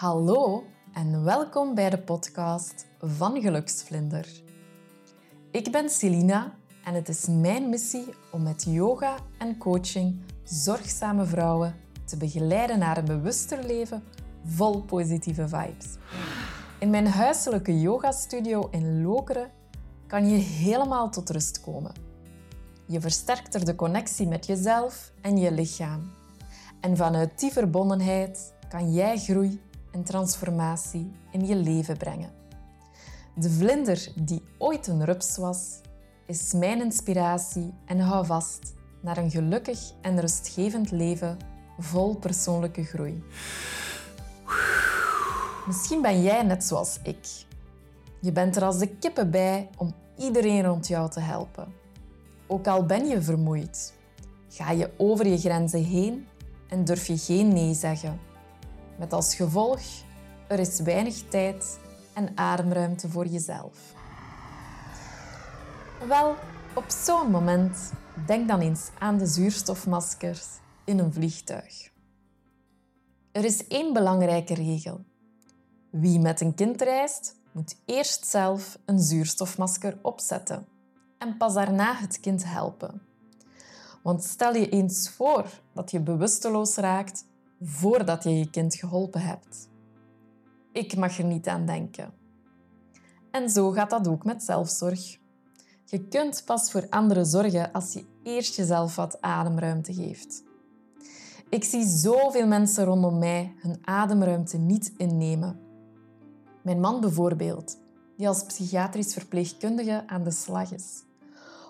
Hallo en welkom bij de podcast van Geluksvlinder. Ik ben Celina en het is mijn missie om met yoga en coaching zorgzame vrouwen te begeleiden naar een bewuster leven vol positieve vibes. In mijn huiselijke yogastudio in Lokeren kan je helemaal tot rust komen. Je versterkt er de connectie met jezelf en je lichaam. En vanuit die verbondenheid kan jij groei en transformatie in je leven brengen. De vlinder die ooit een rups was, is mijn inspiratie en hou vast naar een gelukkig en rustgevend leven vol persoonlijke groei. Misschien ben jij net zoals ik. Je bent er als de kippen bij om iedereen rond jou te helpen. Ook al ben je vermoeid, ga je over je grenzen heen en durf je geen nee zeggen. Met als gevolg, er is weinig tijd en ademruimte voor jezelf. Wel, op zo'n moment denk dan eens aan de zuurstofmaskers in een vliegtuig. Er is één belangrijke regel. Wie met een kind reist, moet eerst zelf een zuurstofmasker opzetten en pas daarna het kind helpen. Want stel je eens voor dat je bewusteloos raakt voordat je je kind geholpen hebt. Ik mag er niet aan denken. En zo gaat dat ook met zelfzorg. Je kunt pas voor anderen zorgen als je eerst jezelf wat ademruimte geeft. Ik zie zoveel mensen rondom mij hun ademruimte niet innemen. Mijn man bijvoorbeeld, die als psychiatrisch verpleegkundige aan de slag is.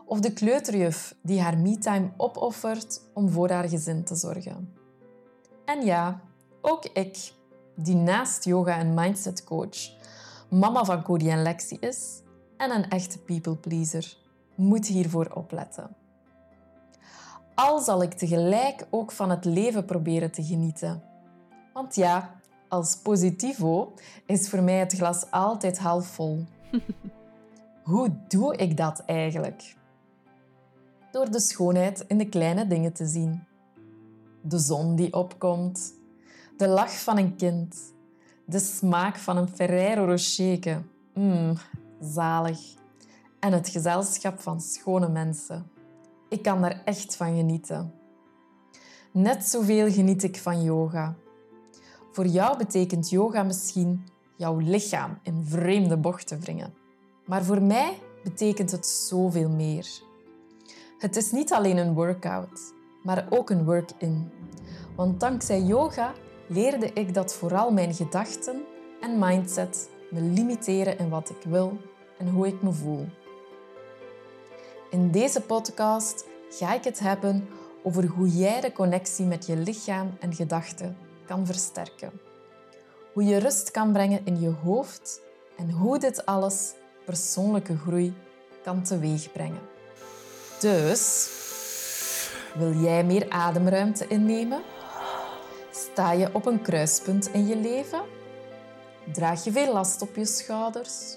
Of de kleuterjuf die haar me-time opoffert om voor haar gezin te zorgen. En ja, ook ik, die naast yoga en mindset coach, mama van Cody en Lexi is en een echte people pleaser, moet hiervoor opletten. Al zal ik tegelijk ook van het leven proberen te genieten. Want ja, als positivo is voor mij het glas altijd half vol. Hoe doe ik dat eigenlijk? Door de schoonheid in de kleine dingen te zien de zon die opkomt, de lach van een kind, de smaak van een Ferrero Rocher. Mmm, zalig. En het gezelschap van schone mensen. Ik kan daar echt van genieten. Net zoveel geniet ik van yoga. Voor jou betekent yoga misschien jouw lichaam in vreemde bochten wringen. Maar voor mij betekent het zoveel meer. Het is niet alleen een workout maar ook een work-in. Want dankzij yoga leerde ik dat vooral mijn gedachten en mindset me limiteren in wat ik wil en hoe ik me voel. In deze podcast ga ik het hebben over hoe jij de connectie met je lichaam en gedachten kan versterken. Hoe je rust kan brengen in je hoofd en hoe dit alles persoonlijke groei kan teweegbrengen. Dus wil jij meer ademruimte innemen? Sta je op een kruispunt in je leven? Draag je veel last op je schouders?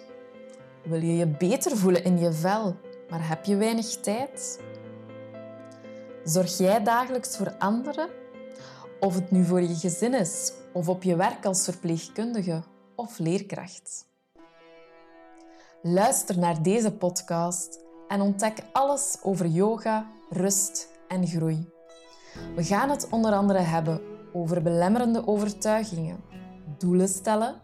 Wil je je beter voelen in je vel, maar heb je weinig tijd? Zorg jij dagelijks voor anderen? Of het nu voor je gezin is of op je werk als verpleegkundige of leerkracht. Luister naar deze podcast en ontdek alles over yoga, rust en groei. We gaan het onder andere hebben over belemmerende overtuigingen, doelen stellen,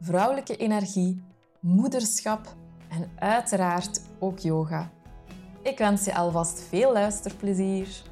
vrouwelijke energie, moederschap en uiteraard ook yoga. Ik wens je alvast veel luisterplezier.